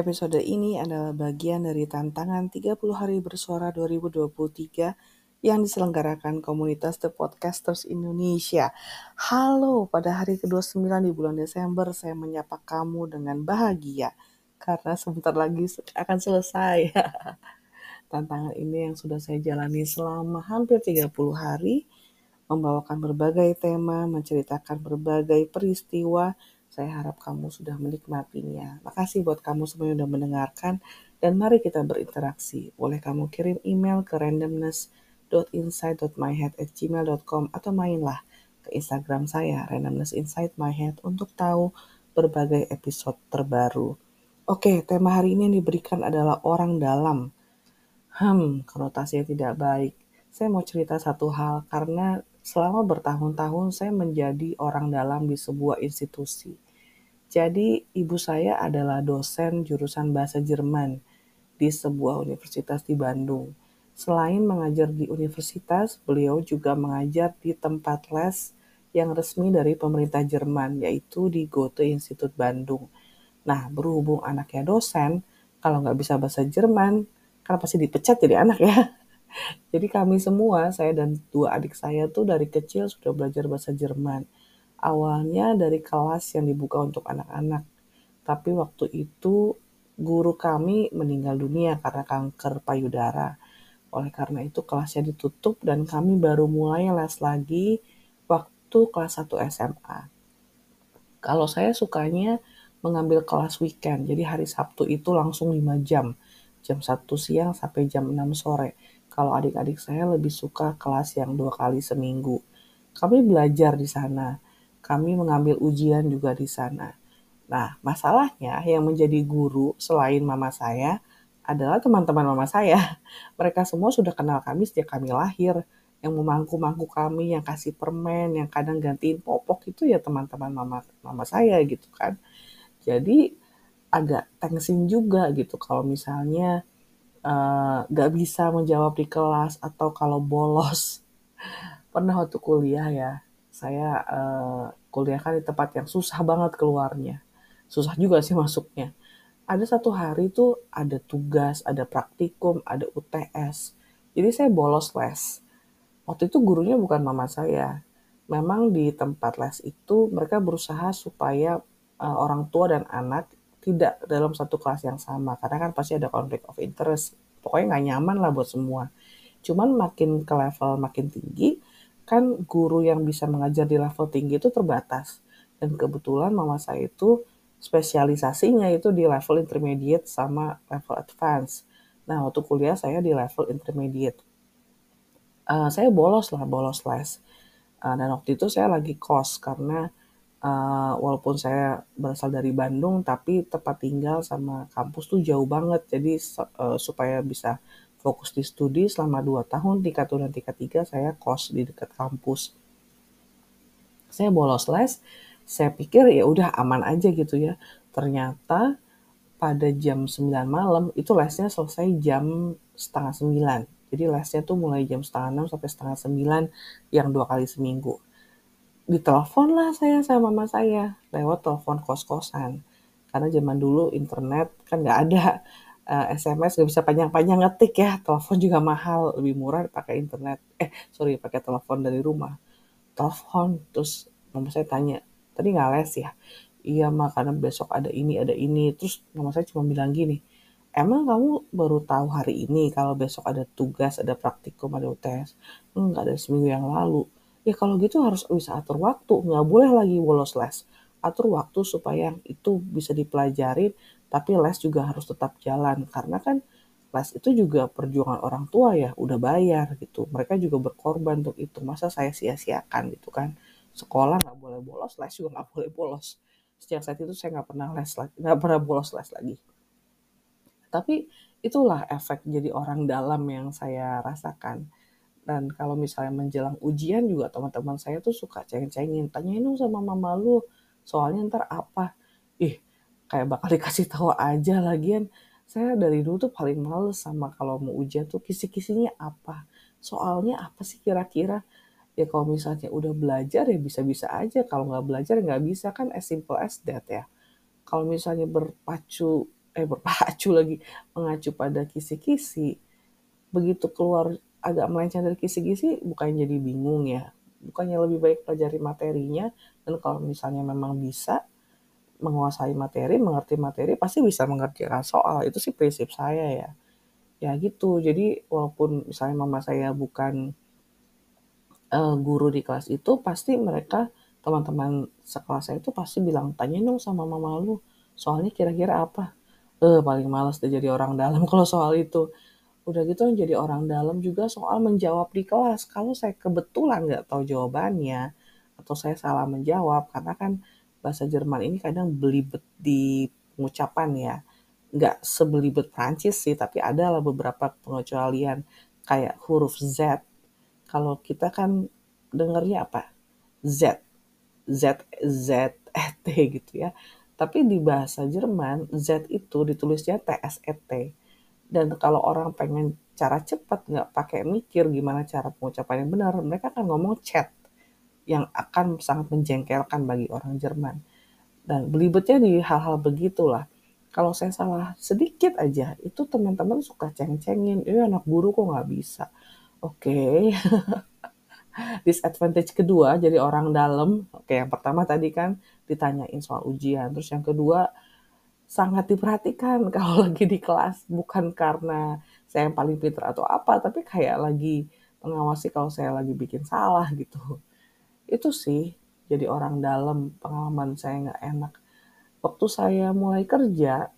Episode ini adalah bagian dari tantangan 30 hari bersuara 2023 yang diselenggarakan komunitas The Podcasters Indonesia. Halo, pada hari ke-29 di bulan Desember saya menyapa kamu dengan bahagia karena sebentar lagi akan selesai. Tantangan ini yang sudah saya jalani selama hampir 30 hari membawakan berbagai tema, menceritakan berbagai peristiwa saya harap kamu sudah menikmatinya. Makasih buat kamu semua yang sudah mendengarkan. Dan mari kita berinteraksi. Boleh kamu kirim email ke randomness.insight.myhead@gmail.com atau mainlah ke Instagram saya randomnessinsightmyhead untuk tahu berbagai episode terbaru. Oke, tema hari ini yang diberikan adalah orang dalam. Hmm, konotasinya tidak baik. Saya mau cerita satu hal karena selama bertahun-tahun saya menjadi orang dalam di sebuah institusi. Jadi ibu saya adalah dosen jurusan bahasa Jerman di sebuah universitas di Bandung. Selain mengajar di universitas, beliau juga mengajar di tempat les yang resmi dari pemerintah Jerman, yaitu di Goethe Institut Bandung. Nah, berhubung anaknya dosen, kalau nggak bisa bahasa Jerman, kan pasti dipecat jadi anak ya. Jadi kami semua, saya dan dua adik saya tuh dari kecil sudah belajar bahasa Jerman. Awalnya dari kelas yang dibuka untuk anak-anak. Tapi waktu itu guru kami meninggal dunia karena kanker payudara. Oleh karena itu kelasnya ditutup dan kami baru mulai les lagi waktu kelas 1 SMA. Kalau saya sukanya mengambil kelas weekend, jadi hari Sabtu itu langsung 5 jam. Jam 1 siang sampai jam 6 sore kalau adik-adik saya lebih suka kelas yang dua kali seminggu. Kami belajar di sana. Kami mengambil ujian juga di sana. Nah, masalahnya yang menjadi guru selain mama saya adalah teman-teman mama saya. Mereka semua sudah kenal kami sejak kami lahir. Yang memangku-mangku kami, yang kasih permen, yang kadang gantiin popok itu ya teman-teman mama mama saya gitu kan. Jadi agak tensin juga gitu kalau misalnya uh, gak bisa menjawab di kelas atau kalau bolos. Pernah waktu kuliah ya, saya uh, kuliah kan di tempat yang susah banget keluarnya. Susah juga sih masuknya. Ada satu hari tuh ada tugas, ada praktikum, ada UTS. Jadi saya bolos les. Waktu itu gurunya bukan mama saya. Memang di tempat les itu mereka berusaha supaya uh, orang tua dan anak tidak dalam satu kelas yang sama karena kan pasti ada konflik of interest. Pokoknya nggak nyaman lah buat semua. Cuman makin ke level makin tinggi kan guru yang bisa mengajar di level tinggi itu terbatas. Dan kebetulan mama saya itu spesialisasinya itu di level intermediate sama level advance. Nah waktu kuliah saya di level intermediate. Uh, saya bolos lah bolos les. Uh, dan waktu itu saya lagi kos karena uh, walaupun saya berasal dari Bandung tapi tempat tinggal sama kampus tuh jauh banget. Jadi uh, supaya bisa fokus di studi selama 2 tahun tingkat 1 dan tingkat 3 saya kos di dekat kampus. Saya bolos les saya pikir ya udah aman aja gitu ya. Ternyata pada jam 9 malam itu lesnya selesai jam setengah 9 jadi lesnya tuh mulai jam setengah 6 sampai setengah 9 yang dua kali seminggu ditelepon lah saya sama mama saya lewat telepon kos-kosan. Karena zaman dulu internet kan nggak ada uh, eh, SMS nggak bisa panjang-panjang ngetik ya. Telepon juga mahal, lebih murah pakai internet. Eh sorry pakai telepon dari rumah. Telepon terus mama saya tanya, tadi nggak les ya? Iya mah karena besok ada ini ada ini. Terus mama saya cuma bilang gini, emang kamu baru tahu hari ini kalau besok ada tugas, ada praktikum, ada UTS? Enggak, ada seminggu yang lalu ya kalau gitu harus bisa atur waktu, nggak boleh lagi bolos les. Atur waktu supaya itu bisa dipelajari, tapi les juga harus tetap jalan. Karena kan les itu juga perjuangan orang tua ya, udah bayar gitu. Mereka juga berkorban untuk itu. Masa saya sia-siakan gitu kan. Sekolah nggak boleh bolos, les juga nggak boleh bolos. Sejak saat itu saya nggak pernah les lagi, nggak pernah bolos les lagi. Tapi itulah efek jadi orang dalam yang saya rasakan dan kalau misalnya menjelang ujian juga teman-teman saya tuh suka cengeng-cengin. Tanyain dong sama mama lu, soalnya ntar apa. Ih, kayak bakal dikasih tahu aja lagian. Saya dari dulu tuh paling males sama kalau mau ujian tuh kisi-kisinya apa. Soalnya apa sih kira-kira? Ya kalau misalnya udah belajar ya bisa-bisa aja. Kalau nggak belajar ya nggak bisa kan as simple as that ya. Kalau misalnya berpacu eh berpacu lagi, mengacu pada kisi-kisi, begitu keluar agak melenceng dari kisi-kisi bukannya jadi bingung ya, bukannya lebih baik pelajari materinya dan kalau misalnya memang bisa menguasai materi, mengerti materi, pasti bisa mengerjakan soal. Itu sih prinsip saya ya. Ya gitu. Jadi walaupun misalnya mama saya bukan uh, guru di kelas itu, pasti mereka teman-teman sekelas saya itu pasti bilang tanya dong sama mama lu soalnya kira-kira apa eh paling males deh jadi orang dalam kalau soal itu udah gitu jadi orang dalam juga soal menjawab di kelas kalau saya kebetulan nggak tahu jawabannya atau saya salah menjawab karena kan bahasa Jerman ini kadang belibet di pengucapan ya. Nggak sebelibet Prancis sih, tapi ada lah beberapa pengecualian kayak huruf Z. Kalau kita kan dengernya apa? Z. Z, Z, E, T gitu ya. Tapi di bahasa Jerman, Z itu ditulisnya T, S, E, T. Dan kalau orang pengen cara cepat, nggak pakai mikir gimana cara pengucapan yang benar, mereka akan ngomong chat yang akan sangat menjengkelkan bagi orang Jerman. Dan belibetnya di hal-hal begitulah. Kalau saya salah sedikit aja, itu teman-teman suka ceng-cengin. Ini anak guru kok nggak bisa. Oke. Okay. Disadvantage kedua, jadi orang dalam. Oke, yang pertama tadi kan ditanyain soal ujian. Terus yang kedua, sangat diperhatikan kalau lagi di kelas. Bukan karena saya yang paling pintar atau apa, tapi kayak lagi mengawasi kalau saya lagi bikin salah gitu. Itu sih jadi orang dalam pengalaman saya nggak enak. Waktu saya mulai kerja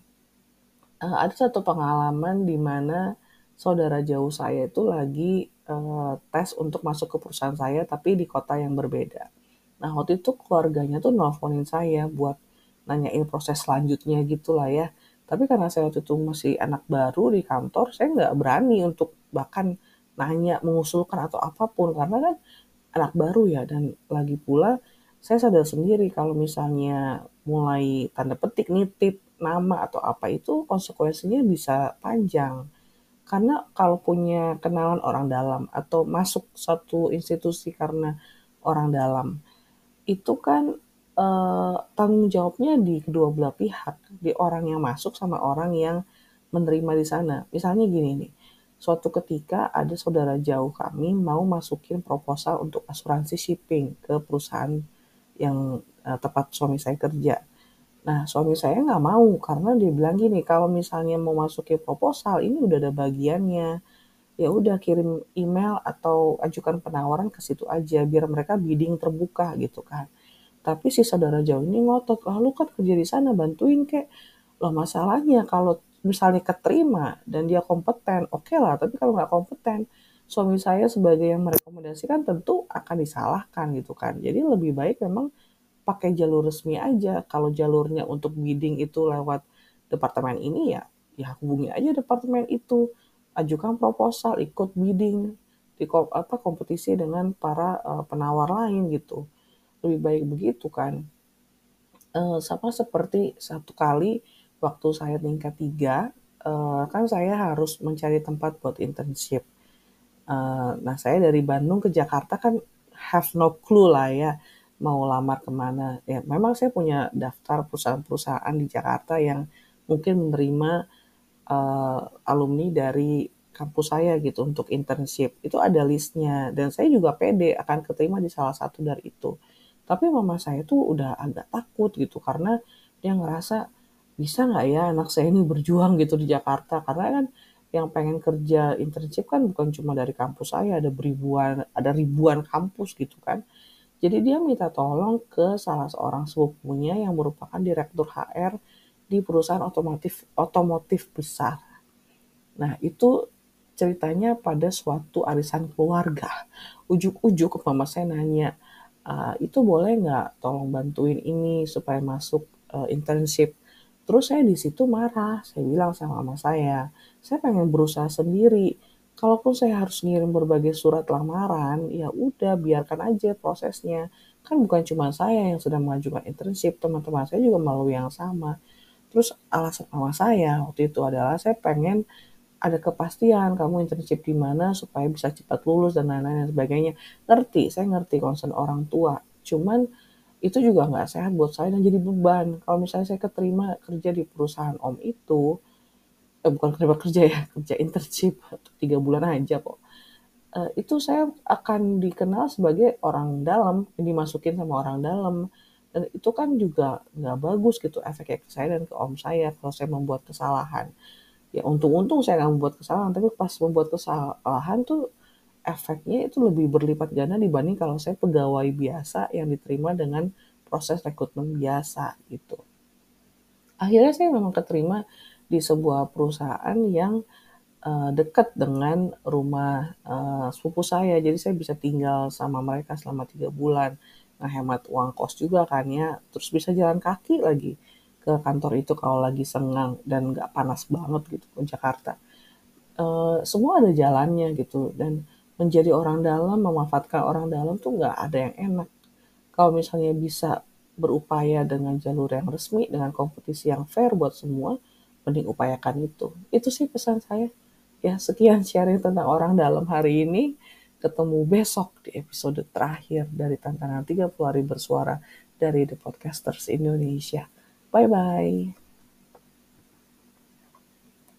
uh, ada satu pengalaman di mana saudara jauh saya itu lagi uh, tes untuk masuk ke perusahaan saya tapi di kota yang berbeda. Nah waktu itu keluarganya tuh nelfonin saya buat nanyain proses selanjutnya gitulah ya tapi karena saya waktu itu masih anak baru di kantor saya nggak berani untuk bahkan nanya mengusulkan atau apa pun karena kan anak baru ya dan lagi pula saya sadar sendiri kalau misalnya mulai tanda petik nitip nama atau apa itu konsekuensinya bisa panjang. Karena kalau punya kenalan orang dalam atau masuk satu institusi karena orang dalam, itu kan eh, tanggung jawabnya di kedua belah pihak, di orang yang masuk sama orang yang menerima di sana. Misalnya gini nih, Suatu ketika ada saudara jauh kami mau masukin proposal untuk asuransi shipping ke perusahaan yang uh, tempat suami saya kerja. Nah, suami saya nggak mau karena dia bilang gini, kalau misalnya mau masukin proposal, ini udah ada bagiannya. Ya udah kirim email atau ajukan penawaran ke situ aja biar mereka bidding terbuka gitu kan. Tapi si saudara jauh ini ngotot, lalu kan kerja di sana bantuin kek. Loh masalahnya kalau misalnya keterima dan dia kompeten, oke okay lah. Tapi kalau nggak kompeten, suami saya sebagai yang merekomendasikan tentu akan disalahkan gitu kan. Jadi lebih baik memang pakai jalur resmi aja. Kalau jalurnya untuk bidding itu lewat departemen ini ya, ya hubungi aja departemen itu, ajukan proposal, ikut bidding di apa kompetisi dengan para uh, penawar lain gitu. Lebih baik begitu kan. Uh, sama seperti satu kali waktu saya tingkat tiga, uh, kan saya harus mencari tempat buat internship. Uh, nah, saya dari Bandung ke Jakarta kan have no clue lah ya mau lamar ke mana. Ya, memang saya punya daftar perusahaan-perusahaan di Jakarta yang mungkin menerima uh, alumni dari kampus saya gitu untuk internship. Itu ada listnya dan saya juga pede akan keterima di salah satu dari itu. Tapi mama saya tuh udah agak takut gitu karena dia ngerasa bisa nggak ya anak saya ini berjuang gitu di Jakarta? Karena kan yang pengen kerja internship kan bukan cuma dari kampus saya ada ribuan ada ribuan kampus gitu kan. Jadi dia minta tolong ke salah seorang sepupunya yang merupakan direktur HR di perusahaan otomotif otomotif besar. Nah itu ceritanya pada suatu arisan keluarga. Ujuk-ujuk mama saya nanya uh, itu boleh nggak tolong bantuin ini supaya masuk uh, internship Terus saya di situ marah, saya bilang sama mama saya, saya pengen berusaha sendiri. Kalaupun saya harus ngirim berbagai surat lamaran, ya udah biarkan aja prosesnya. Kan bukan cuma saya yang sedang mengajukan internship, teman-teman saya juga melalui yang sama. Terus alasan mama saya waktu itu adalah saya pengen ada kepastian kamu internship di mana supaya bisa cepat lulus dan lain-lain dan sebagainya. Ngerti, saya ngerti concern orang tua. Cuman itu juga nggak sehat buat saya dan jadi beban. Kalau misalnya saya keterima kerja di perusahaan om itu, eh bukan kerja kerja ya, kerja internship tiga bulan aja kok. Uh, itu saya akan dikenal sebagai orang dalam, yang dimasukin sama orang dalam. Dan itu kan juga nggak bagus gitu efeknya ke saya dan ke om saya kalau saya membuat kesalahan. Ya untung-untung saya nggak membuat kesalahan, tapi pas membuat kesalahan tuh efeknya itu lebih berlipat ganda dibanding kalau saya pegawai biasa yang diterima dengan proses rekrutmen biasa gitu. Akhirnya saya memang keterima di sebuah perusahaan yang uh, dekat dengan rumah uh, sepupu saya, jadi saya bisa tinggal sama mereka selama tiga bulan, ngehemat uang kos juga kan ya, terus bisa jalan kaki lagi ke kantor itu kalau lagi sengang dan nggak panas banget gitu ke Jakarta. Uh, semua ada jalannya gitu dan menjadi orang dalam, memanfaatkan orang dalam tuh nggak ada yang enak. Kalau misalnya bisa berupaya dengan jalur yang resmi, dengan kompetisi yang fair buat semua, mending upayakan itu. Itu sih pesan saya. Ya, sekian sharing tentang orang dalam hari ini. Ketemu besok di episode terakhir dari tantangan 30 hari bersuara dari The Podcasters Indonesia. Bye bye.